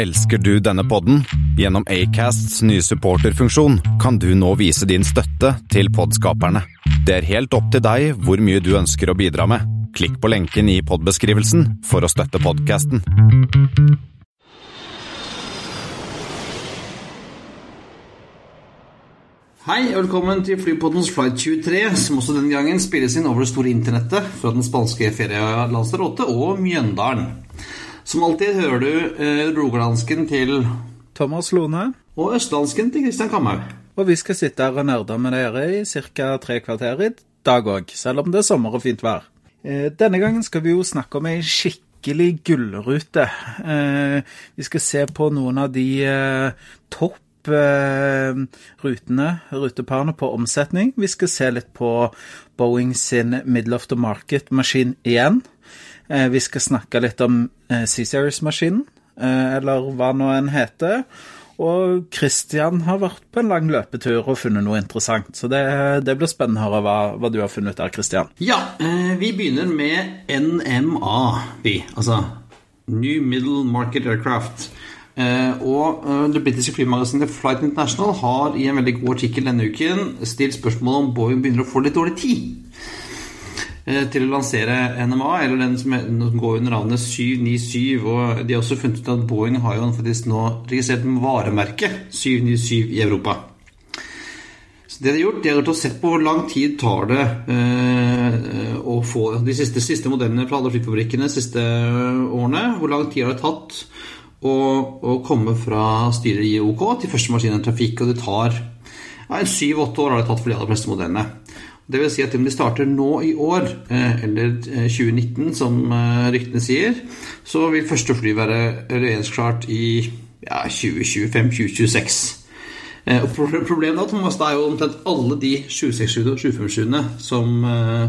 Elsker du denne podden? Gjennom Acasts nye supporterfunksjon kan du nå vise din støtte til podskaperne. Det er helt opp til deg hvor mye du ønsker å bidra med. Klikk på lenken i podbeskrivelsen for å støtte podkasten. Hei og velkommen til Flypoddens Flight 23, som også den gangen spilles inn over det store internettet fra den spanske ferielandsdel 8 og Mjøndalen. Som alltid hører du eh, rogalandsken til Thomas Lone. og østlandsken til Kristian Kamhaug. Og vi skal sitte her og nerde med dere i ca. tre kvarter i dag òg, selv om det er sommer og fint vær. Eh, Denne gangen skal vi jo snakke om ei skikkelig gullrute. Eh, Vi skal se på noen av de eh, topp eh, rutene, ruteparene på omsetning. Vi skal se litt på Boeing sin middle of the market-maskin igjen. Eh, Vi skal snakke litt om eh, C-Series-maskinen, eh, eller hva nå enn heter. Og Christian har vært på en lang løpetur og funnet noe interessant. Så det, det blir spennende å høre hva, hva du har funnet der, Christian. Ja, vi begynner med NMA, vi. Altså New Middle Market Aircraft. Og det britiske flymagasinet Flight International har i en veldig god artikkel denne uken stilt spørsmål om Boeing begynner å få litt dårlig tid til å lansere NMA, eller den som går under navnet 797. Og de har også funnet ut at Boeing har jo faktisk nå registrert varemerket 797 i Europa. Så det de har gjort, de har gjort å sett på hvor lang tid tar det eh, å få de siste, siste modellene fra alle flyfabrikkene de siste årene. Hvor lang tid har det tatt å, å komme fra styret i OK til første maskin i trafikk? Og det tar ja, syv-åtte år har det tatt for de aller fleste modellene. Det vil si at om de starter nå i år, eh, eller eh, 2019 som eh, ryktene sier, så vil første fly være regjeringsklart i ja, 2025-2026. Eh, og Problemet Thomas, det er jo omtrent alle de 767 og 757-ene som eh,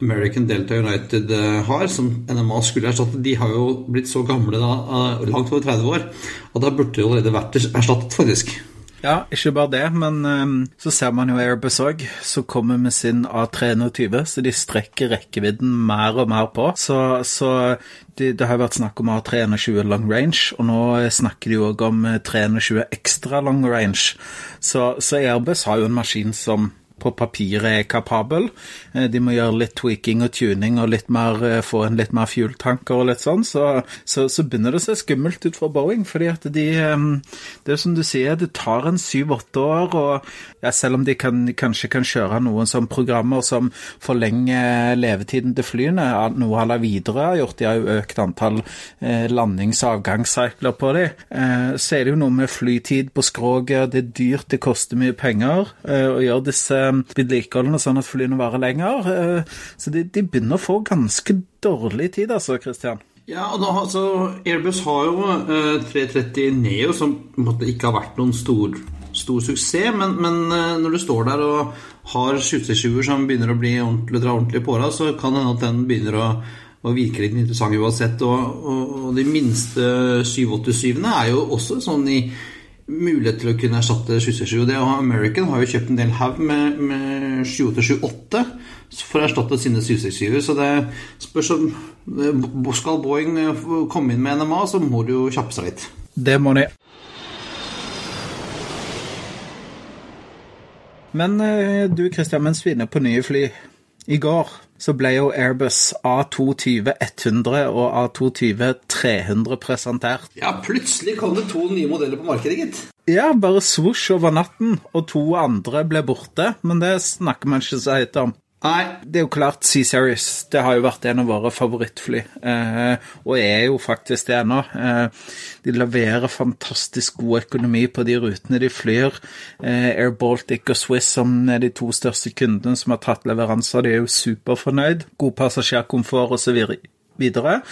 American Delta United eh, har, som NMA skulle erstatte, de har jo blitt så gamle da, eh, langt over 30 år, og da burde de allerede vært erstattet, faktisk. Ja, ikke bare det, men um, så ser man jo Airbus òg, som kommer med sin A320, så de strekker rekkevidden mer og mer på. Så, så det, det har vært snakk om A321 long range, og nå snakker de jo òg om eh, 320 ekstra long range. Så, så Airbus har jo en maskin som på papiret er kapabel. Eh, De må gjøre litt tweaking og tuning og litt mer, eh, få en litt mer fueltanker og litt sånn, så, så, så begynner det å se skummelt ut for Boeing. fordi at de Det er som du sier, det tar en syv-åtte år, og ja, selv om de kan, kanskje kan kjøre noen sånn programmer som forlenger levetiden til flyene, noe à la videre har gjort, de har jo økt antall eh, landings- og avgangssykler på eh, så er det jo noe med flytid på skroget, det er dyrt, det koster mye penger å gjøre disse vedlikeholdene sånn at flyene varer lenger. Eh, så de, de begynner å få ganske dårlig tid, altså, Christian. Ja, da, altså, Airbus har jo eh, 330 Neo, som måte ikke har vært noen stor, stor suksess. Men, men eh, når du står der og har 720-er som begynner å bli ordentlig, dra ordentlig på deg, så kan det hende at den begynner å, å virke litt interessant uansett. Og, og, og de minste 787-ene er jo også sånn i mulighet til å kunne erstatte 767. Det, og American har jo kjøpt en del haug med, med 7878 for å erstatte sine 767-er. Så det spørs om Skal Boeing komme inn med NMA, så må de jo kjappe seg litt. Det må de. Men eh, du Christian, mens vi er inne på nye fly. I går så ble jo Airbus A220-100 og A220-300 presentert. Ja, plutselig kom det to nye modeller på markedet, gitt. Ja, bare svosj over natten, og to andre ble borte. Men det snakker man ikke så høyt om. Nei, Det er jo klart C-Series. Det har jo vært en av våre favorittfly, eh, og er jo faktisk det ennå. Eh, de leverer fantastisk god økonomi på de rutene de flyr. Eh, Air Baltic og Swiss, som er de to største kundene som har tatt leveranser, de er jo superfornøyd. God passasjerkomfort osv. videre.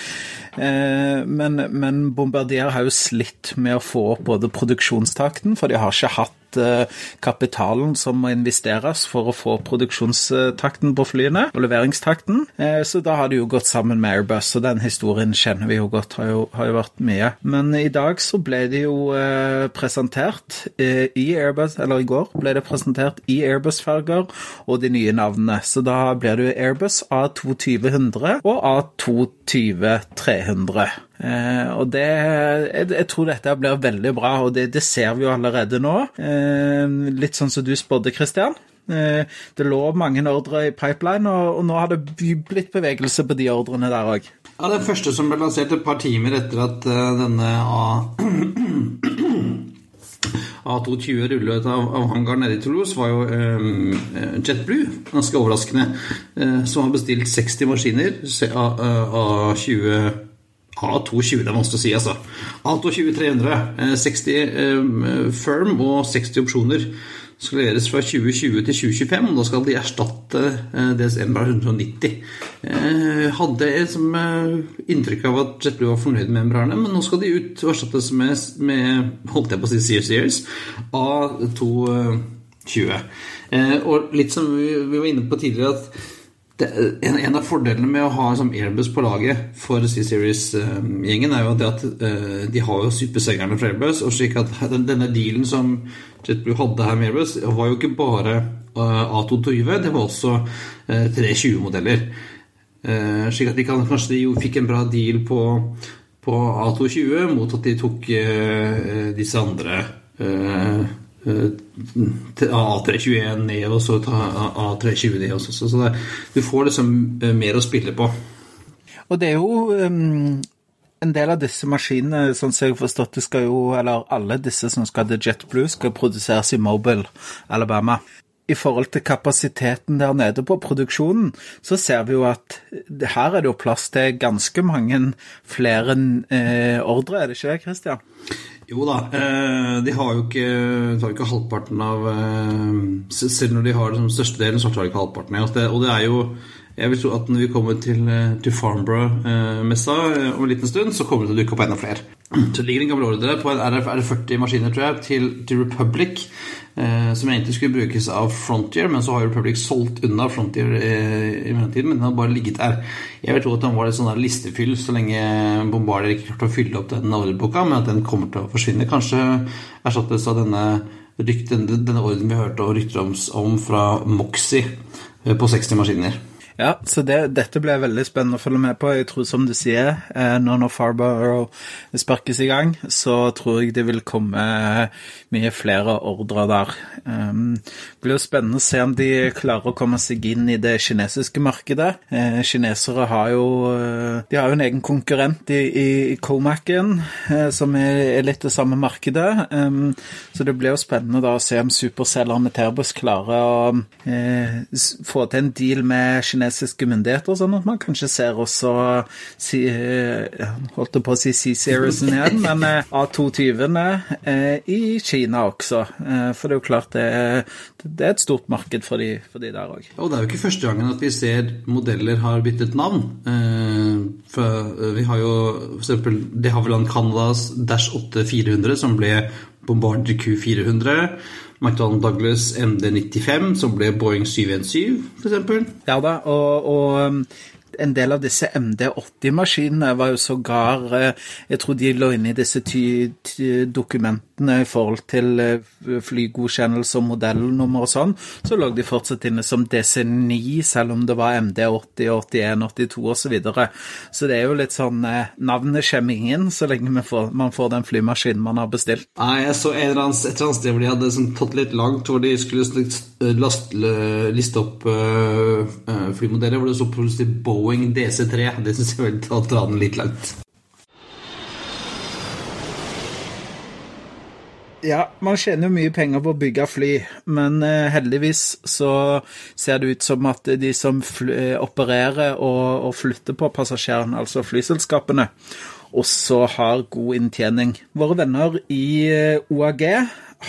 Eh, men, men Bombardier har jo slitt med å få opp både produksjonstakten, for de har ikke hatt eh, kapitalen som må investeres for å få produksjonstakten på flyene, og leveringstakten. Eh, Så da har det jo gått sammen med Airbus, og den historien kjenner vi jo godt, har jo, har jo vært mye. Men i dag så ble det jo eh, presentert i Airbus, eller i går ble det presentert i Airbus-farger og de nye navnene. Så da blir det jo Airbus A220-100 og A220-300. Eh, og det jeg, jeg, tror dette blir veldig bra, og det, det ser vi jo allerede nå. Eh, litt sånn som du spådde, Christian. Eh, det lå mange ordre i pipeline, og, og nå har det blitt bevegelse på de ordrene der òg. Ja, det første som ble lansert et par timer etter at uh, denne A A220 rullet av, av hangaren nede i Toulouse, var jo um, JetBlue. Ganske overraskende. Uh, som har bestilt 60 maskiner av A20 A220, det er vanskelig å si, altså. A220 300. 60 um, firm og 60 opsjoner skal leveres fra 2020 til 2025. og Da skal de erstatte eh, DSM 190. Jeg hadde som eh, inntrykk av at JetBlue var fornøyd med membrane, men nå skal de ut og erstattes med, med holdt jeg på å si Sears A220. Eh, og litt som vi var inne på tidligere, at det, en, en, av fordelene med å ha sånn Airbus på laget for C-Series-gjengen, er jo at uh, de har jo supersengerne fra Airbus. og slik at Denne dealen som JetBlue hadde her med Airbus, var jo ikke bare uh, A220, det var også uh, 320-modeller. Uh, slik at de kan, kanskje de fikk en bra deal på, på A220 mot at de tok disse andre A321 ned og så A320 ned også. Så det, du får liksom eh, mer å spille på. Og det er jo um, en del av disse maskinene, sånn som jeg har forstått det, skal jo, eller alle disse som skal til JetBlue, skal produseres i Mobile, Alabama. I forhold til kapasiteten der nede på produksjonen, så ser vi jo at her er det jo plass til ganske mange flere eh, ordre, er det ikke det, Christian? Jo da. Eh, de har jo ikke, tar ikke halvparten av eh, Selv når de har den største delen, så tar de ikke halvparten. Og det, og det er jo jeg vil tro at når vi kommer til, eh, til Farnborough-messa om en liten stund, så kommer det til å dukke opp enda flere. Så det ligger en gammel ordre på en RF40 maskiner, tror jeg, til, til Republic. Eh, som egentlig skulle brukes av Frontier, men så har Republic solgt unna Frontier eh, i mellomtiden. Men den har bare ligget der. Jeg vil tro at den var litt sånn listefyll så lenge Bombardier ikke klarte å fylle opp den ordreboka, men at den kommer til å forsvinne. Kanskje erstattes av denne, denne, denne ordren vi hørte og rykter om, om fra Moxie eh, på 60 maskiner. Ja, så det, dette blir veldig spennende å følge med på. Jeg tror, som du sier, nå når Farborough sparkes i gang, så tror jeg det vil komme mye flere ordrer der. Um, det blir jo spennende å se om de klarer å komme seg inn i det kinesiske markedet. Eh, kinesere har jo eh, De har jo en egen konkurrent i, i, Comac-en, eh, som er, litt det samme markedet. Um, så det blir jo spennende da å se om superselgerne Terbos klarer å eh, få til en deal med kinesere kinesiske myndigheter, sånn at man kanskje ser også si, eh, Holdt på å si C-Seriesen igjen, men eh, A220-ene eh, i Kina også. For det er jo klart det er, det er et stort marked for de, for de der òg. Og det er jo ikke første gangen at vi ser modeller har byttet navn. For vi har jo f.eks. De Havilland Canadas Dash 8400, som ble Bombardier Q400. McDonald Douglas MD95, som ble Boeing 717, f.eks. Ja da, og, og um, en del av disse MD80-maskinene var jo sågar eh, Jeg tror de lå inne i disse ty, ty, dokumentene i forhold til eh, flygodkjennelse og modellnummer og sånn. Så lå de fortsatt inne som DC9, selv om det var MD80, 81, 82 osv. Så, videre. så det er jo litt sånn eh, Navnet kommer ingen så lenge får, man får den flymaskinen man har bestilt. Nei, jeg så et eller annet, sted hvor de hadde sånn, tatt litt langt, hvor de skulle liste opp uh, flymodeller, hvor det så plutselig Boeing Boeing DC3. Det syns jeg vel å dra den litt langt. Ja, man tjener jo mye penger på å bygge fly, men eh, heldigvis så ser det ut som at de som eh, opererer og, og flytter på passasjerene, altså flyselskapene, også har god inntjening. Våre venner i eh, OAG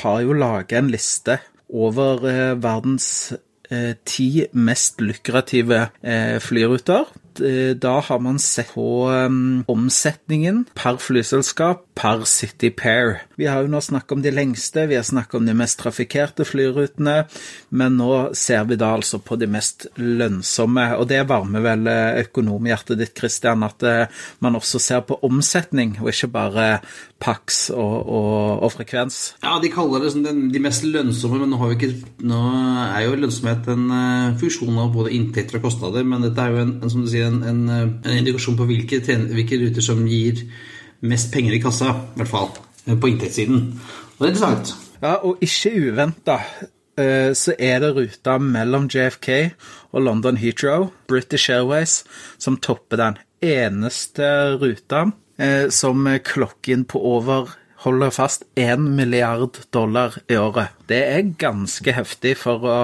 har jo laga en liste over verdens ti mest lukrative flyruter. Eh, da har man sett på um, omsetningen per flyselskap per City Pair. Vi har jo nå snakket om de lengste, vi har snakket om de mest trafikkerte flyrutene, men nå ser vi da altså på de mest lønnsomme. Og det varmer vel økonomhjertet ditt, Christian, at man også ser på omsetning, og ikke bare Pax og, og, og frekvens. Ja, de kaller det sånn de mest lønnsomme, men nå, ikke, nå, er jo lønnsomhet en funksjon av både inntekter og kostnader. Men dette er jo en, en som du sier, en, en, en indikasjon på hvilke, hvilke, ruter som gir mest penger i kassa, i hvert fall på inntektssiden. Og det er interessant. Ja, og ikke uventa så er det ruta mellom JFK og London Heathrow, British Airways, som topper den eneste ruta som klokken på over holder fast 1 milliard dollar i året. Det er ganske heftig for å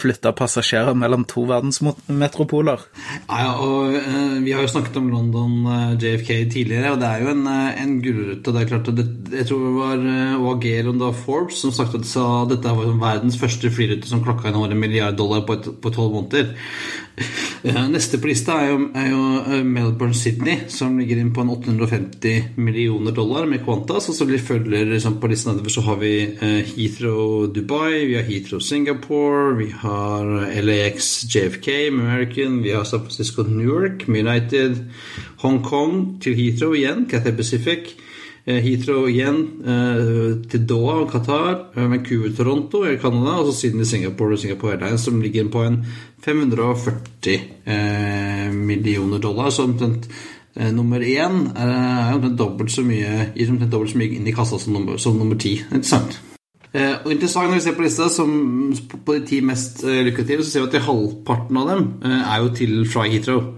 flytte passasjerer mellom to verdensmetropoler. Ja, og uh, Vi har jo snakket om London eh, JFK tidligere, og det er jo en, uh, en gullrute. Det er klart det, Jeg tror det var OAG eller Forbes som sagt at dette var verdens første flyrute som klokka inn over en milliard dollar på tolv måneder. Neste på lista er jo, er jo Melbourne-Sydney, som ligger inn på en 850 millioner dollar med Qantas. Og så følger liksom, på listen nedover så har vi Heathrow Dubai, vi har Heathrow Singapore, vi har LAX JFK American, vi har San Francisco Newark United, Hongkong til Heathrow igjen, Cathay Pacific. Eh, Heathrow igjen eh, til Doha og Qatar, eh, Vancouver, Toronto i Canada, og så Sydney, Singapore og Singapore Airlines, som ligger på en 540 eh, millioner dollar. Så omtrent nummer én er omtrent dobbelt så mye, omtrent dobbelt så mye inn i kassa som nummer, som nummer ti. Interessant. Eh, og interessant når vi ser på lista, som på de ti mest eh, lukrative, så ser vi at halvparten av dem eh, er jo til fra Heathrow.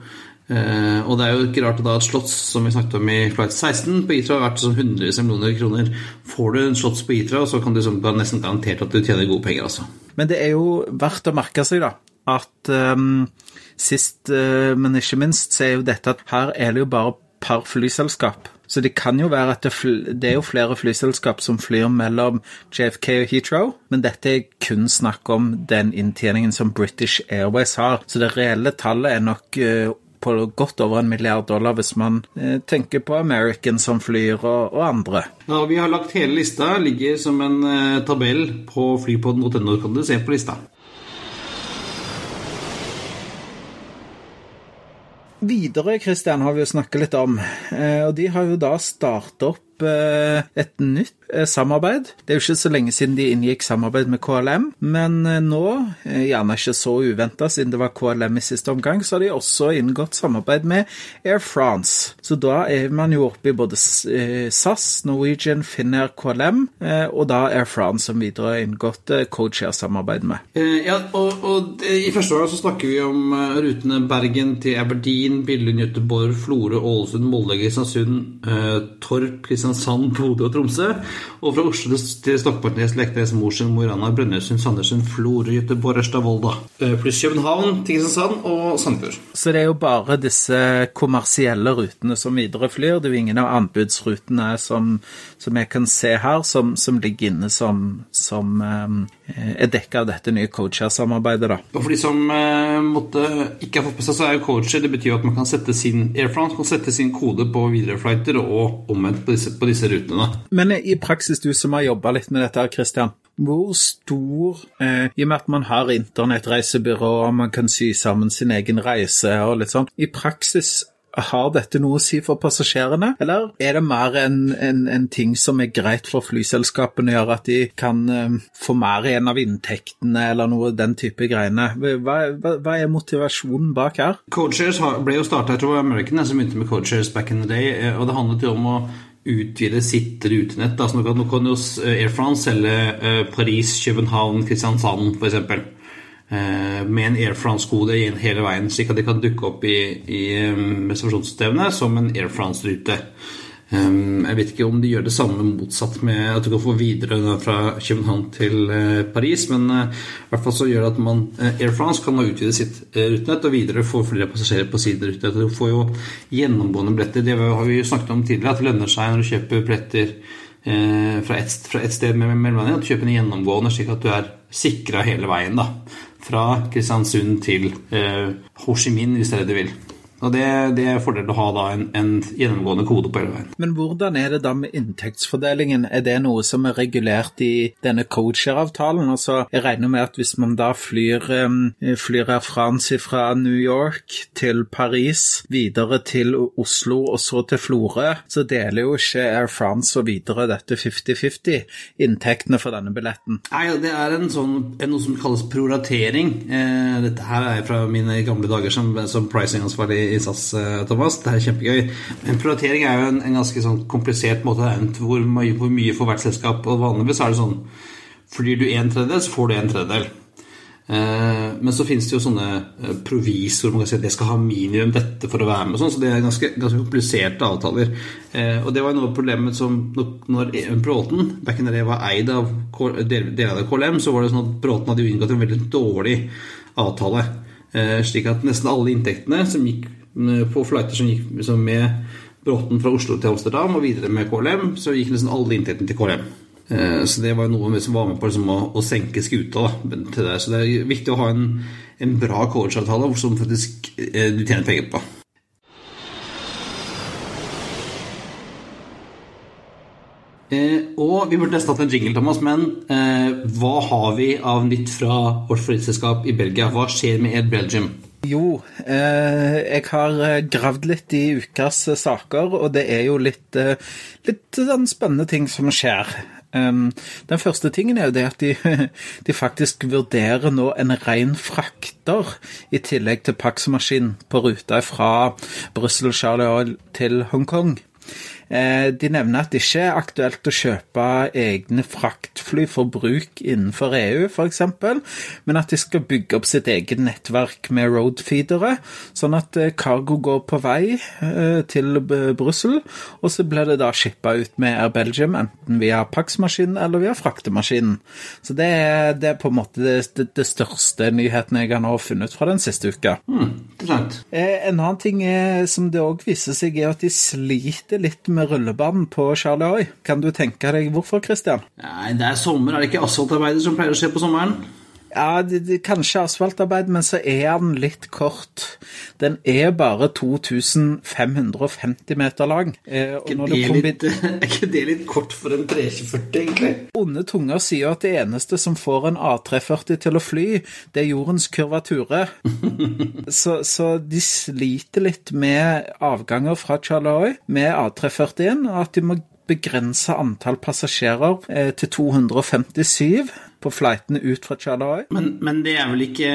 og det er jo ikke rart at da et slotts som vi snakket om i flight 16 på Heathrow har vært sånn 100 millioner kroner. Får du en slotts på Heathrow, så kan du liksom nesten garantert at du tjener gode penger. altså. Men det er jo verdt å merke seg da, at um, sist, uh, men ikke minst, så er jo dette at her er det jo bare per flyselskap. Så det kan jo være at det, det, er jo flere flyselskap som flyr mellom JFK og Heathrow, men dette er kun snakk om den inntjeningen som British Airways har. Så det reelle tallet er nok uh, på godt over en milliard dollar hvis man uh, tenker på American som flyr, og, og, andre. Ja, Vi har lagt hele lista, ligger som en uh, tabell på flypodden.no, kan du se på lista. Videre, Christian, har vi jo snakket litt om, eh, og de har jo da startet opp eh, et nytt samarbeid. Det er jo ikke så lenge siden de inngikk samarbeid med KLM, men eh, nå, eh, gjerne ikke så uventa siden det var KLM i siste omgang, så har de også inngått samarbeid med Air France. Så da er man jo oppe i både SAS, Norwegian, Finnair, KLM, og da Air France som videre har inngått Codeshare-samarbeid med. Ja, og, og, i første omgang så snakker vi om rutene Bergen til Aberdeen, Billund, Göteborg, Florø, Ålesund, Molde, Kristiansund, Torp, Kristiansand, Bodø og Tromsø. Og fra Oslo til Stokmarknes, Leknes, Mosjøen, Mo i Rana, Brønnøysund, Sandnessund, Florø, Göteborg, Ørsta, Volda. Eh, pluss København, Kristiansand og Sandefjord. Så det er jo bare disse kommersielle rutene som videreflyr. Det er jo ingen av anbudsrutene som, som jeg kan se her, som, som ligger inne som, som um, er dekka av dette nye coacher-samarbeidet. da. Og For de som uh, måtte ikke ha fått med seg, så er jo coacher det betyr at man kan sette sin Air France kan sette sin kode på Widerøe-flighter og omvendt på disse, på disse rutene. Men i praksis, du som har jobba litt med dette, Christian. Hvor stor eh, I og med at man har internettreisebyrå og man kan sy sammen sin egen reise og litt sånn, i praksis har dette noe å si for passasjerene, eller er det mer en, en, en ting som er greit for flyselskapene gjøre, at de kan um, få mer igjen av inntektene eller noe den type greiene? Hva, hva, hva er motivasjonen bak her? Coaches ble jo starta, jeg tror American som begynte med coaches back in the day, eh, og det handlet jo om å utvide sitt rutenett. Altså, nå, kan, nå kan jo Air France selge uh, Paris, København, Kristiansand f.eks. Uh, med en Air France-kode hele veien, slik at de kan dukke opp i, i um, reservasjonssystemene som en Air France-rute. Ehm, jeg vet ikke om de gjør det samme motsatt med at du kan få videre fra København til eh, Paris, men eh, i hvert fall så gjør det at man eh, Air France kan utvide sitt rutenett og videre få flere passasjerer på sin rutenett. Du får jo gjennomgående billetter. Det har vi jo snakket om tidligere, at det lønner seg når du kjøper billetter fra et, fra et sted med mellomlanding, at du kjøper en gjennomgående slik at du er sikra hele veien. da, Fra Kristiansund til Ho Chi Minh, hvis det er det du vil. Og det, det er fordel å ha da en, en, gjennomgående kode på hele veien. Men hvordan er det da med inntektsfordelingen? Er det noe som er regulert i denne coacher-avtalen? Altså, jeg regner med at hvis man da flyr, flyr Air France fra New York til Paris, videre til Oslo og så til Florø, så deler jo ikke Air France og videre dette 50-50 inntektene for denne billetten? Nei, det er en sånn, noe som kalles proratering. Eh, dette her er fra mine gamle dager som, som pricing-ansvarlig i SAS, eh, Thomas. Det er kjempegøy. Men prioritering er jo en, en ganske sånn komplisert måte hvor, hvor mye for hvert selskap. Og vanligvis er det sånn Flyr du en tredjedel, så får du en tredjedel. Eh, men så finnes det jo sånne provisor, provisorer man kan si at det skal ha minimum dette for å være med. sånn, Så det er ganske, ganske kompliserte avtaler. Eh, og det var noe av problemet som når Bråten back in the day var eid av deler av KLM, så var det sånn at Bråten hadde inngått en veldig dårlig avtale. Slik at nesten alle inntektene som gikk på flighter som gikk med Bråten fra Oslo til Amsterdam og videre med KLM, så gikk nesten alle inntektene til KLM. Eh, så det var noe som var med på liksom å, senke skuta. Da, til det. Så det er viktig å ha en, en bra coachavtale som faktisk eh, du tjener penger på. Eh, og vi burde nesten hatt en jingle, Thomas, men eh, hva har vi av nytt fra vårt flyselskap i Belgia? Hva skjer med Air Belgium? Jo, eh, jeg har eh, gravd litt i ukas saker, og det er jo litt, litt sånn spennende ting som skjer. Um, den første tingen er jo det at de, de faktisk vurderer nå en ren frakter i tillegg til Pax-maskin på ruta fra Brussel Charlie til Hongkong. Eh, de nevner at det ikke er aktuelt å kjøpe egne fraktfly for bruk innenfor EU, f.eks., men at de skal bygge opp sitt eget nettverk med roadfeedere, sånn at eh, cargo går på vei eh, til Brussel, og så blir det da shippa ut med Air Belgium, enten via Pax-maskinen eller via fraktemaskinen. Så det er, det er, på en måte det, det, det største nyheten jeg har funnet fra den siste uka. Mm, en annen ting er, som det òg viser seg, er at de sliter litt med med rullebanen på Charlie Charleroi. Kan du tenke deg hvorfor, Christian? Nei, Det er sommer, er det ikke asfaltarbeider som pleier å skje på sommeren? Ja, det, det, kanskje asfaltarbeid, men så er den litt kort. Den er bare 2550 meter lang. Eh, ikke det litt, er ikke det litt kort for en 340, egentlig? Onde tunger sier at det eneste som får en A340 til å fly, det er jordens kurvature. så, så, de sliter litt med avganger fra Charleroi med A340-en, og at de må begrense antall passasjerer eh, til 257 på flightene ut fra Charleroi. Men, men det er vel ikke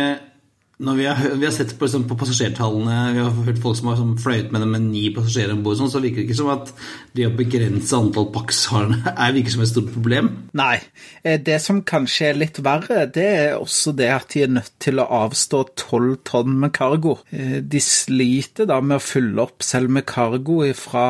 når vi har, vi har sett på, liksom, på, passasjertallene, vi har hørt folk som har liksom, fløyet med dem med ni passasjerer om bord, sånn, så virker det ikke som at det å begrense antall er virker som et stort problem. Nei. Eh, det som kanskje er litt verre, det er også det at de er nødt til å avstå tolv tonn med cargo. Eh, de sliter da med å fylle opp selv med cargo fra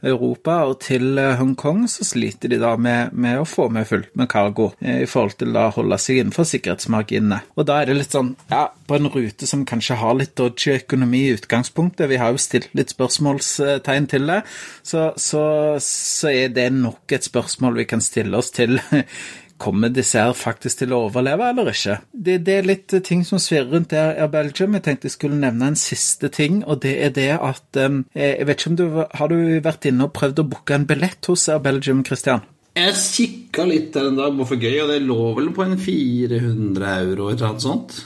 Europa og til eh, Hongkong, så sliter de da med, med å få med fullt med cargo i forhold til å holde seg innenfor sikkerhetsmarginene. Og da er det litt sånn, ja, på en rute som kanskje har litt dodgy økonomi i utgangspunktet. Vi har jo stilt litt spørsmålstegn til det. Så, så, så er det nok et spørsmål vi kan stille oss til. Kommer disse her faktisk til å overleve eller ikke? Det, det er litt ting som svirrer rundt der i Belgium. Jeg tenkte jeg skulle nevne en siste ting, og det er det at um, Jeg vet ikke om du Har du vært inne og prøvd å booke en billett hos Air Belgium, Christian? Jeg kikka litt der en dag, bare for gøy, og det lå vel på en 400 euro eller noe sånt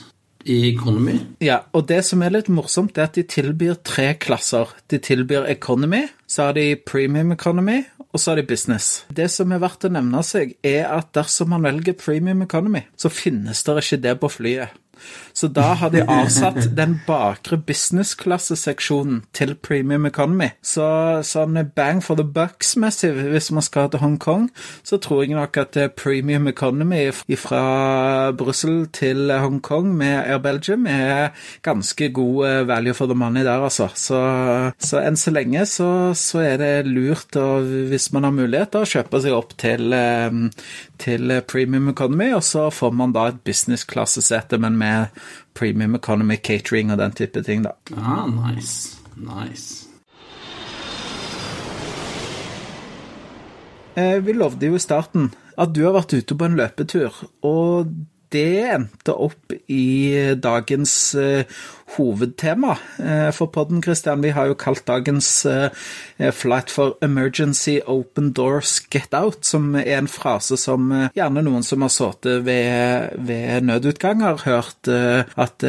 i Economy. Ja, og det som er litt morsomt, er at de tilbyr tre klasser. De tilbyr Economy, så har de Premium Economy, og så har de Business. Det som er verdt å nevne seg, er at dersom man velger Premium Economy, så finnes det ikke det på flyet. Så da har de avsatt den bakre business-klasseseksjonen til premium economy. Så sånn bang for the bucks-messig, hvis man skal til Hongkong, så tror jeg nok at premium economy fra Brussel til Hongkong med Air Belgium er ganske god eh, value for the money der, altså. Så, så enn så lenge så, så, er det lurt, å, hvis man har mulighet, å kjøpe seg opp til, eh, til premium economy, og så får man da et business-klassesete, men med premium economy catering og den type ting, da. Ah, nice. Nice. Eh, vi lovde jo i starten at du har vært ute på en løpetur, og det endte opp i dagens uh, hovedtema uh, for podden, Christian. Vi har jo kalt dagens uh, flight for 'Emergency Open Doors Get Out', som er en frase som gjerne noen som har sittet ved, ved nødutgang, har hørt at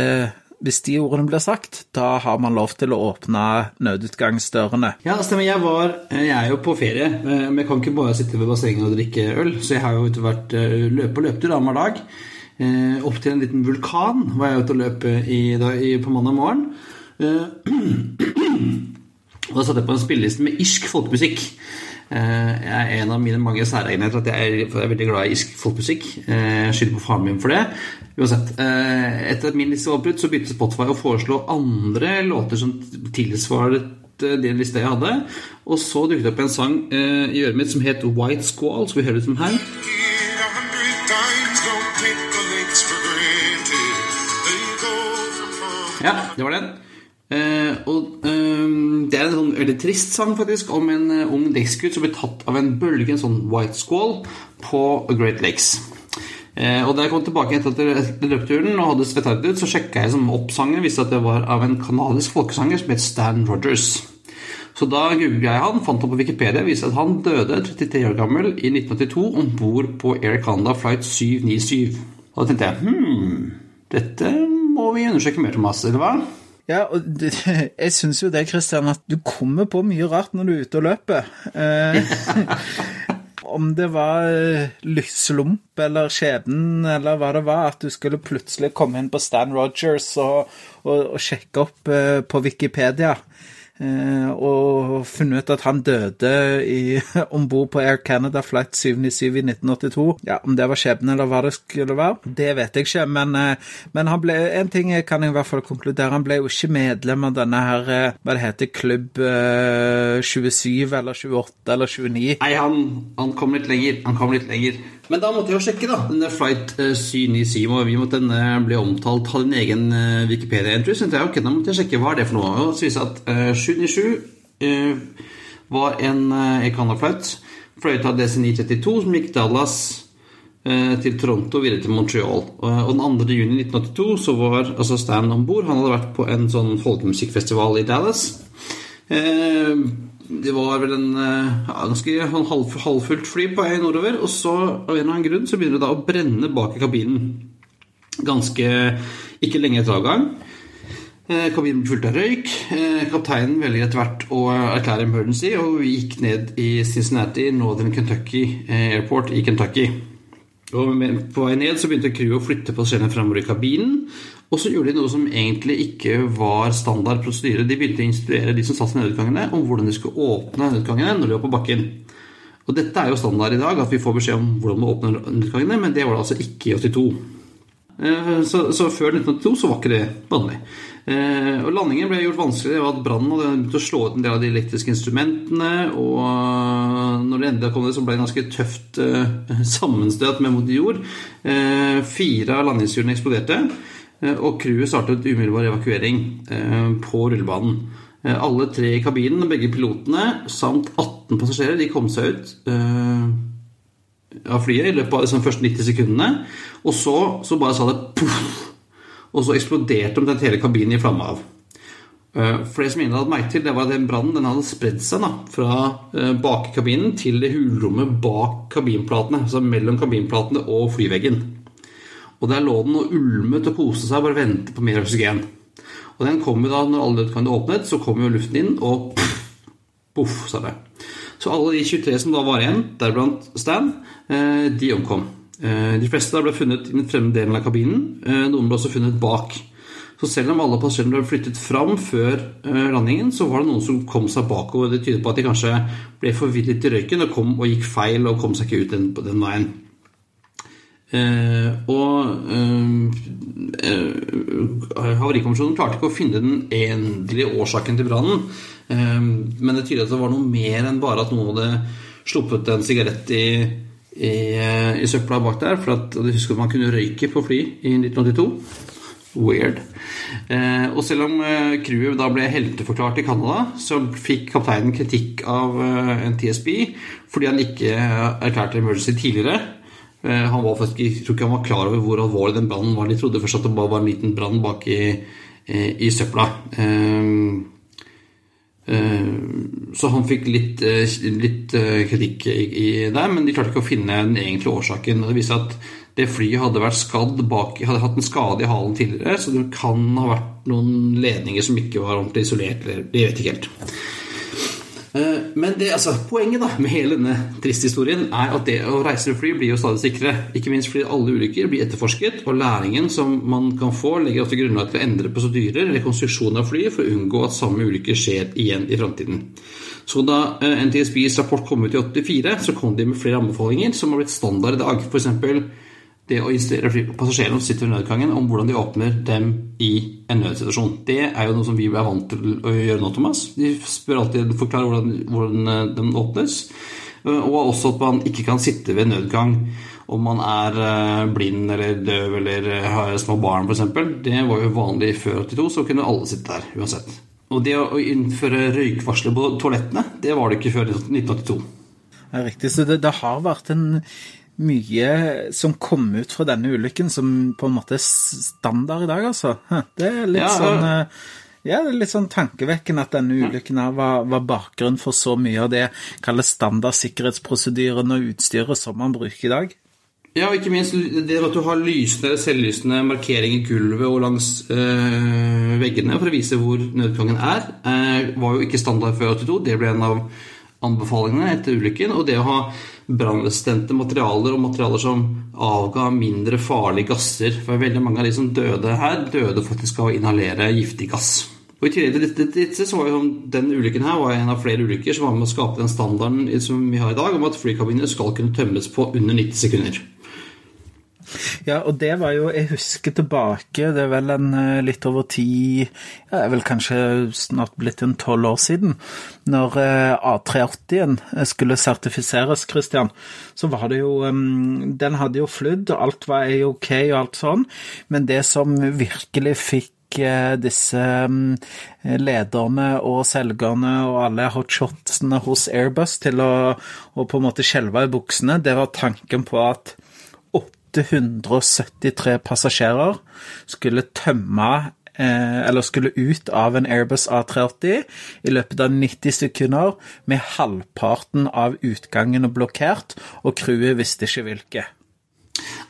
hvis de ordene blir sagt, da har man lov til å åpne nødutgangsdørene. Ja, stemmer. Jeg, var, jeg er jo på ferie, men jeg kan ikke bare sitte ved bassenget og drikke øl. Så jeg har jo vært løpe og løpetur annenhver dag eh, opp til en liten vulkan var jeg ute og løp i, da, i, på mandag morgen. Og da satte jeg på en spilleliste med irsk folkemusikk. Jeg er en av mine mange særegenheter at jeg er, veldig glad i irsk folkemusikk. Jeg skylder på faren min for det. Uansett. Etter at min liste var oppbrutt, så begynte Spotify å foreslå andre låter som tilsvaret den lista jeg hadde. Og så dukket det opp en sang i øret mitt som het White Squall. Skal vi høre det som her? Det var den. Uh, og uh, Det er en sånn veldig trist sang faktisk om en uh, ung dekksgutt som blir tatt av en bølge, en sånn white squall, på Great Lakes. og Da jeg kom tilbake etter, etter løpeturen og hadde svetta ut, så sjekka jeg som opp sangen. Visste at det var av en kanadisk folkesanger som het Stan Rogers. Så da googla jeg han, fant han på Wikipedia viste at han døde 33 år gammel i 1982 om bord på Air Canada flight 797. Og da tenkte jeg hm, dette må vi undersøke mer, Thomas, eller hva? Ja, og det, jeg syns jo det, Christian, at du kommer på mye rart når du er ute og løper. Eh, om det var lykselump eller skjebnen eller hva det var, at du skulle plutselig komme inn på Stan Rogers og, og, og sjekke opp eh, på Wikipedia. Eh, og funnet ut at han døde om bord på Air Canada flight 797 i 1982. Ja, Om det var skjebne eller hva det skulle være, det vet jeg ikke. Men, eh, men han ble, en ting kan jeg i hvert fall konkludere, han ble jo ikke medlem av denne her, eh, hva det heter, klubb 27 eller 28 eller 29. Nei, han, han kom litt lenger. Han kom litt lenger. Men da måtte jeg jo sjekke, da. Denne Flight 797 og vi måtte den ble omtalt, hadde en egen Wikipedia-entry. Så jeg, ok, da måtte jeg sjekke hva er det for noe. Og så viste at uh, 797 uh, var en uh, Econo-flight fløyet av DC932 som gikk Dallas til Toronto videre til Montreal. og den 2. juni 1982 så var altså Stan om bord. Han hadde vært på en sånn folkemusikkfestival i Dallas. Uh, det var vel en ja, ganske halv, halvfullt fly på vei nordover. Og så av en eller annen grunn så begynner det da å brenne bak i kabinen. Ganske ikke lenge etter avgang. Eh, kabinen ble fullt av røyk. Eh, kapteinen velger etter hvert å erklære emergency, og vi gikk ned i Cincinnati, Northern Kentucky Airport i Kentucky. Og På vei ned så begynte crewet å flytte passasjerene fremover i kabinen. Og så gjorde de noe som egentlig ikke var standard prosedyre. De begynte å instruere de som satt i nødutgangene, om hvordan de skulle åpne nødutgangene når de var på bakken. Og dette er jo standard i dag, at vi får beskjed om hvordan man åpner nødutgangene, men det var det altså ikke i 82. Så, så før 1982 så var ikke det vanlig. Og landingen ble gjort vanskelig ved at brannen hadde begynt å slå ut en del av de elektriske instrumentene. Og når det endelig kom det, så ble det ganske tøft sammenstøt med mot jord. Fire av landingshjulene eksploderte. Og crewet startet umiddelbar evakuering på rullebanen. Alle tre i kabinen, begge pilotene, samt 18 passasjerer, de kom seg ut av flyet i løpet av de liksom første 90 sekundene. Og så, så bare sa det poff! Og så eksploderte omtrent hele kabinen i flamme av. For det som ingen hadde merket til, det var at den brannen den hadde spredd seg da, fra bakkabinen til det hulrommet bak kabinplatene. Altså mellom kabinplatene og flyveggen. Og der lå den og ulmet og koste seg og bare ventet på mer oksygen. Og den kom jo da, når alle nødutgangene åpnet, så kom jo luften inn, og poff, sa det. Så alle de 23 som da var igjen, deriblant Stan, de omkom. De fleste ble funnet i den fremme delen av kabinen. Noen ble også funnet bak. Så selv om alle passasjerene ble flyttet fram før landingen, så var det noen som kom seg bakover. Det tyder på at de kanskje ble forvirret i røyken og, kom, og gikk feil og kom seg ikke ut den, den veien. Eh, og eh, Havarikommisjonen klarte ikke å finne den endelige årsaken til brannen. Eh, men det tyder at det var noe mer enn bare at noen hadde sluppet en sigarett i, i, i søpla bak der. For at, du husker at man kunne røyke på fly i 1982. Weird. Eh, og selv om eh, crewet da ble helteforklart i Canada, så fikk kapteinen kritikk av eh, NTSB fordi han ikke erklærte emergency tidligere. Han var faktisk, jeg tror ikke han var klar over hvor alvorlig den brannen var. De trodde først at det bare var en liten brann bak i, i, søpla. Så han fikk litt, litt kritikk der, men de klarte ikke å finne den egentlige årsaken. Det viser at det flyet hadde vært skadd bak, hadde hatt en skade i halen tidligere, så det kan ha vært noen ledninger som ikke var ordentlig isolert. Jeg vet ikke helt. Eh, Men det, altså, poenget da med hele denne triste historien er at det å reise med fly blir jo stadig sikrere. Ikke minst fordi alle ulykker blir etterforsket, og læringen som man kan få, legger ofte grunnlag til å endre prosedyrer eller konstruksjon av fly for å unngå at samme ulykke skjer igjen i framtiden. Så da eh, NTSBs rapport kom ut i 84, så kom de med flere anbefalinger som har blitt standard i dag. F.eks. det å instruere passasjerene som sitter ved nødgangen, om hvordan de åpner dem i en nødsituasjon. Det er jo noe som vi er vant til å gjøre nå, Thomas. De spør alltid forklare hvordan, hvordan eh, den åpnes. Og også at man ikke kan sitte ved nødgang om man er eh, blind eller døv eller eh, har små barn f.eks. Det var jo vanlig før 82, så kunne alle sitte der uansett. Og det å innføre røykvarsler på toalettene, det var det ikke før 1982. Ja, riktig. Så det, det har vært en mye som kom ut fra denne ulykken som på en måte er standard i dag, altså. Det er litt Ja, sånn eh, ja, det er litt sånn tankevekkende at denne ulykken her var, var bakgrunn for så mye av det kalles standard-sikkerhetsprosedyrene og utstyret som man bruker i dag. Ja, og ikke minst det at du har lysende eller selvlysende markering i gulvet og langs øh, veggene for å vise hvor nødutgangen er, øh, var jo ikke standard før 82. Det ble en av anbefalingene etter ulykken. Og det å ha brannresistente materialer og materialer som avga mindre farlige gasser. For veldig mange av de som døde her, døde faktisk av å inhalere giftig gass. Og I tillegg til dette, så var jo den ulykken her var en av flere ulykker som var med å skape den standarden som vi har i dag, om at flykabiner skal kunne tømmes på under 90 sekunder. Ja, og det var jo Jeg husker tilbake, det er vel en eh, litt over ti ja, Det er vel kanskje snart blitt en tolv år siden. Når eh, A380-en skulle sertifiseres, Christian, så var det jo Den hadde jo flydd, alt var ok og alt sånn, men det som virkelig fikk eh, disse lederne og selgerne og alle hotshotsene hos Airbus til å, å på en måte skjelve i buksene, det var tanken på at 873 passasjerer skulle tømme eh, eller skulle ut av en Airbus A380 i løpet av 90 sekunder med halvparten av utgangene blokkert, og crewet visste ikke hvilke.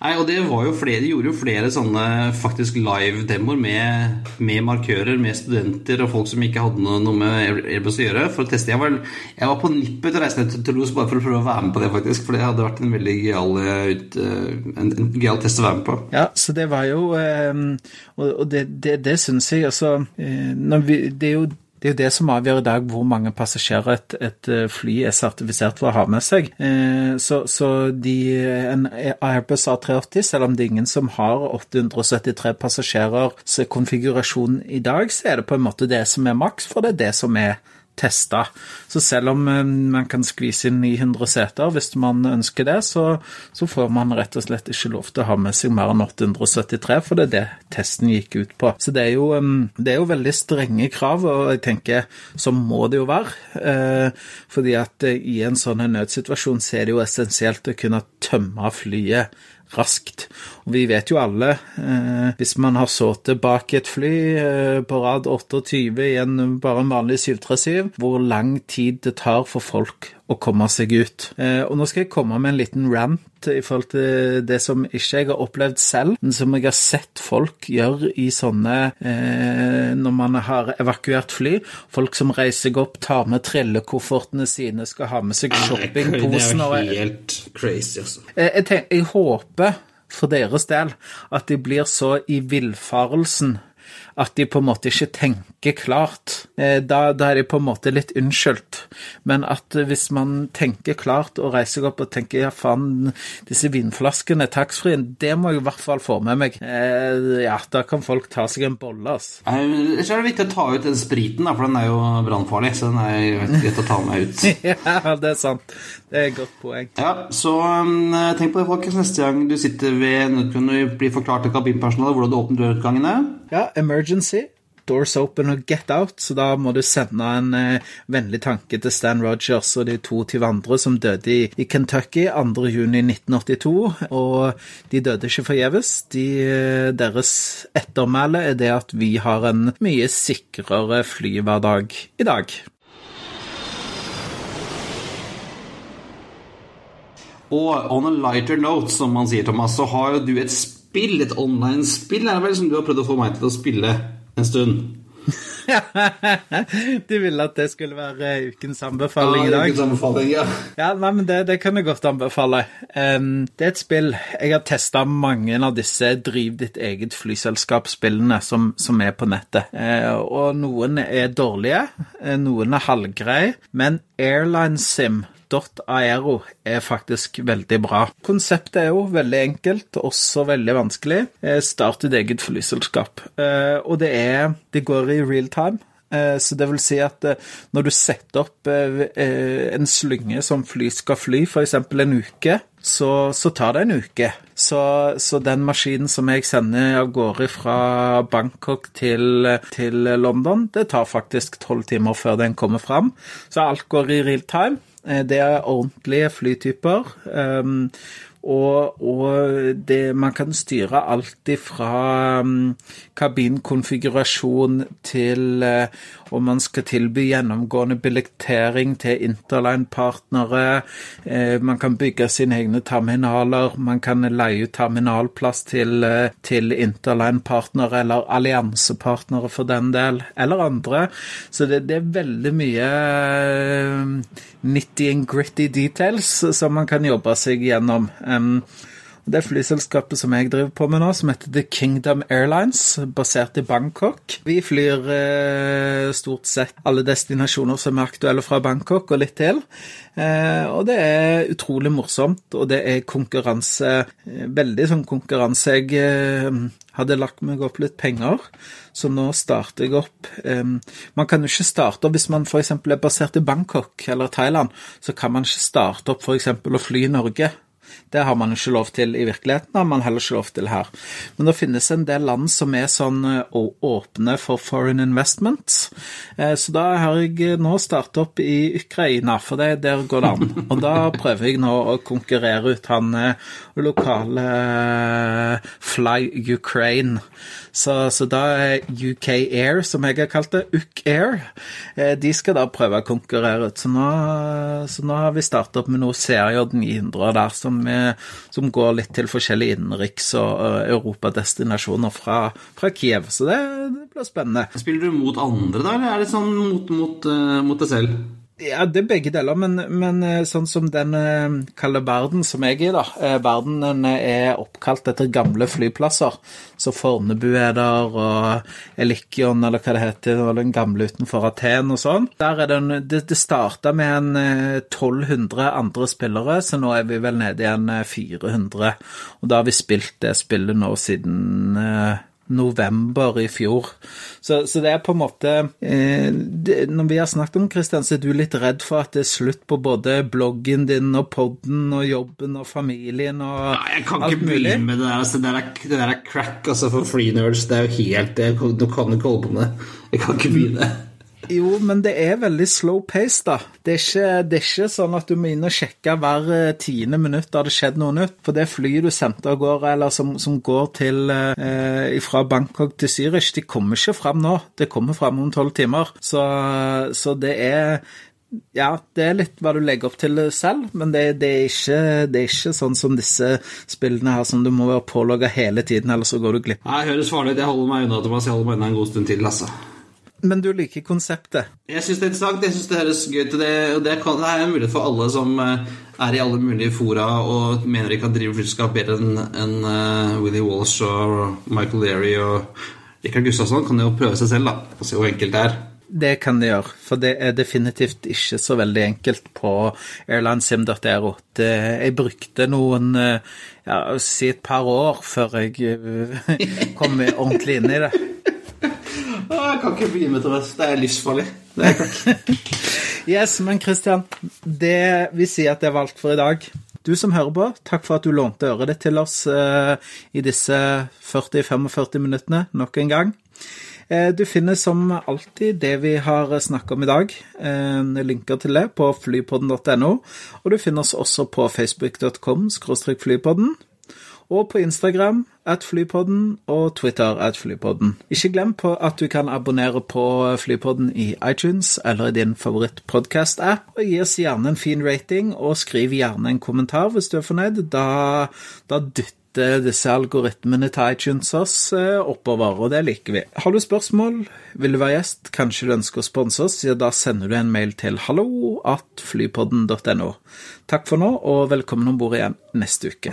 Nei, og det var jo flere, De gjorde jo flere sånne faktisk live-demoer med, med markører, med studenter og folk som ikke hadde noe, med Airbus å gjøre. for å teste. Jeg var, jeg var på nippet til å reise ned til Toulouse bare for å prøve å være med på det, faktisk. For det hadde vært en veldig gøyal eh, eh, en, en gøyal test å være med på. Ja, så det var jo eh, Og, det, det, det syns jeg altså vi, Det er jo det er jo det som avgjør i dag hvor mange passasjerer et, et eh, fly er sertifisert for å ha med seg. Eh, så, så de, en Airbus A380, selv om det er ingen som har 873 passasjerers konfigurasjon i dag, så er det på en måte det som er maks, for det er det som er testa. Så selv om eh, man kan skvise inn 900 seter hvis man ønsker det, så, så får man rett og slett ikke lov til å ha med seg mer enn 873, for det er det testen gikk ut på. Så det er jo, eh, det er jo veldig strenge krav, og jeg tenker sånn må det jo være. Eh, fordi at i en sånn nødsituasjon så er det jo essensielt å kunne tømme flyet raskt. Og vi vet jo alle, eh, hvis man har sittet bak et fly eh, på rad 28 i en bare en vanlig 737, hvor lang tid det tar for folk å komme seg ut. Eh, og nå skal jeg komme med en liten rant i forhold til det som ikke jeg har opplevd selv, men som jeg har sett folk gjøre i sånne eh, Når man har evakuert fly. Folk som reiser seg opp, tar med trillekoffertene sine, skal ha med seg shoppingposen Det er jo helt crazy, altså. Eh, jeg, tenker, jeg håper for deres del at de blir så i villfarelsen at de på en måte ikke tenker klart. Eh, Da, da er de på en måte litt unnskyldt. Men at hvis man tenker klart og reiser seg opp og tenker ja, faen, disse vinflaskene, taxfree-en, det må jeg i hvert fall få med meg. Eh, Ja, da kan folk ta seg en bolle, ass. Så er det viktig å ta ut den spriten, da, for den er jo brannfarlig. Så den er greit å ta med ut. Ja, det er sant. Det er et godt poeng. Ja, så um, tenk på det, folkens. Neste gang du sitter ved nødgangen og blir forklart til kabinpersonalet hvordan du åpner dørutgangene. Ja, emergency. Doors open og get out, så da må du sende en eh, vennlig tanke til Stan Rogers og de 22 andre som døde i, i Kentucky 2.6.1982. Og de døde ikke forgjeves. De, eh, deres ettermæle er det at vi har en mye sikrere flyhverdag i dag. Og on a lighter note, som man sier, Thomas, så har jo du et spill, et online-spill, er det vel, som du har prøvd å få meg til å spille en stund. du ville at det skulle være ukens anbefaling i dag? ukens anbefaling, ja. Ja, nei, men det, det kan jeg godt anbefale. Um, det er et spill Jeg har testa mange av disse driv ditt eget flyselskap-spillene som, som, er på nettet. Uh, og noen er dårlige, uh, noen er halvgreie, men Airline Sim Aero er faktisk veldig bra. Konseptet er jo veldig enkelt, også veldig vanskelig. Eh, start ditt eget flyselskap. Og det er Det går i real time. Eh, så det vil si at eh, når du setter opp eh, en slynge som fly skal fly, f.eks. en uke, så, så, tar det en uke. Så, så, den maskinen som jeg sender av gårde fra Bangkok til, til London, det tar faktisk tolv timer før den kommer fram. Så alt går i real time. Det er ordentlige flytyper. Og, og det, man kan styre alt fra um, kabinkonfigurasjon til uh, om man skal tilby gjennomgående billettering til interline-partnere. Uh, man kan bygge sine egne terminaler. Man kan leie ut terminalplass til, uh, til interline-partnere eller alliansepartnere for den del, eller andre. Så det, det er veldig mye nitty and gritty details som man kan jobbe seg gjennom. Um, det flyselskapet som jeg driver på med nå, som heter The Kingdom Airlines, basert i Bangkok. Vi flyr eh, stort sett alle destinasjoner som er aktuelle fra Bangkok, og litt til. Eh, og det er utrolig morsomt, og det er konkurranse eh, Veldig sånn konkurranse. Jeg eh, hadde lagt meg opp litt penger, så nå starter jeg opp eh, Man kan jo ikke starte opp hvis man f.eks. er basert i Bangkok eller Thailand, så kan man ikke starte opp f.eks. å fly i Norge. Det har man ikke lov til i virkeligheten, har man heller ikke lov til her. Men det finnes en del land som er sånn eh, åpne for foreign investments. Eh, så da har jeg nå startet opp i Ukraina, for det, der går det an. Og da prøver jeg nå å konkurrere ut han eh, lokale Fly Ukraine. Så, så, da er UK Air, som jeg har kalt det, UK Air, eh, de skal da prøve å konkurrere ut. Så nå, så nå har vi startet opp med noe CRJ 900 der, som, som, går litt til forskjellige innenriks- og europadestinasjoner fra, fra Kiev. Så det, det, blir spennende. Spiller du mot andre, da, eller er det sånn mot, mot, uh, mot deg selv? Ja, det er begge deler, men, men eh, sånn som den kaller verden som jeg er i, da. Eh, verden den er oppkalt etter gamle flyplasser. Så Fornebu er der, og Elikion, eller hva det heter, og den gamle utenfor Aten og sånn. Der er den, det, det starta med en 1200 andre spillere, så nå er vi vel nede i en 400. Og da har vi spilt det spillet nå siden november i fjor. Så, så, det er på en måte eh, det, Når vi har snakket om Kristian, så er du litt redd for at det er slutt på både bloggen din og podden og jobben og familien og ja, Jeg kan ikke begynne med det der. Altså, det, der er, det der er crack altså, for free nerds. Det er jo helt det, Du kan ikke holde på med det. Jeg kan ikke begynne. Jo, men det er veldig slow pace, da. Det er ikke, det er ikke sånn at du må inn og sjekke hver eh, tiende minutt har det skjedd noe nytt. For det flyet du sendte av gårde, eller som, som, går til eh, fra Bangkok til Zürich, de kommer ikke fram nå. Det kommer fram om tolv timer. Så, så, det er ja, det er litt hva du legger opp til selv, men det, det, er ikke, det, er ikke, sånn som disse spillene her som du må være pålogga hele tiden, ellers så går du glipp. Nei, høres farlig ut. Jeg holder meg unna Thomas. Jeg holder meg unna en god stund til, altså. Men du liker konseptet? Jeg syns det er interessant. Jeg synes det høres gøy ut. Det, det, kan, det er en mulighet for alle som eh, er i alle mulige fora og mener de kan drive flyselskap bedre enn en, uh, eh, Willy Walsh og Michael Leary og Rikard Gustavsson. Kan jo prøve seg selv, da, og se hvor enkelt det er. Det kan de gjøre, for det er definitivt ikke så veldig enkelt på airlinesim.ro. Jeg brukte noen eh, ja, si et par år før jeg kom ordentlig inn i det. Jeg kan ikke begynne med Therese. det. Det er livsfarlig. yes, men Christian, det vi sier at det var alt for i dag. Du som hører på, takk for at du lånte øret ditt til oss uh, i disse 40-45 minuttene nok en gang. Uh, du finner som alltid det vi har snakket om i dag. Uh, linker til det på flypodden.no. Og du finner oss også på facebook.com flypodden og på Instagram at Flypodden og Twitter at Flypodden. Ikke glem på at du kan abonnere på Flypodden i iTunes eller i din favorittpodkast-app, og gi oss gjerne en fin rating, og skriv gjerne en kommentar hvis du er fornøyd. Da, da dytter disse algoritmene til iTunes oss eh, oppover, og det liker vi. Har du spørsmål, vil du være gjest, kanskje du ønsker å sponse oss, ja, da sender du en mail til halloatflypodden.no. Takk for nå, og velkommen om bord igjen neste uke.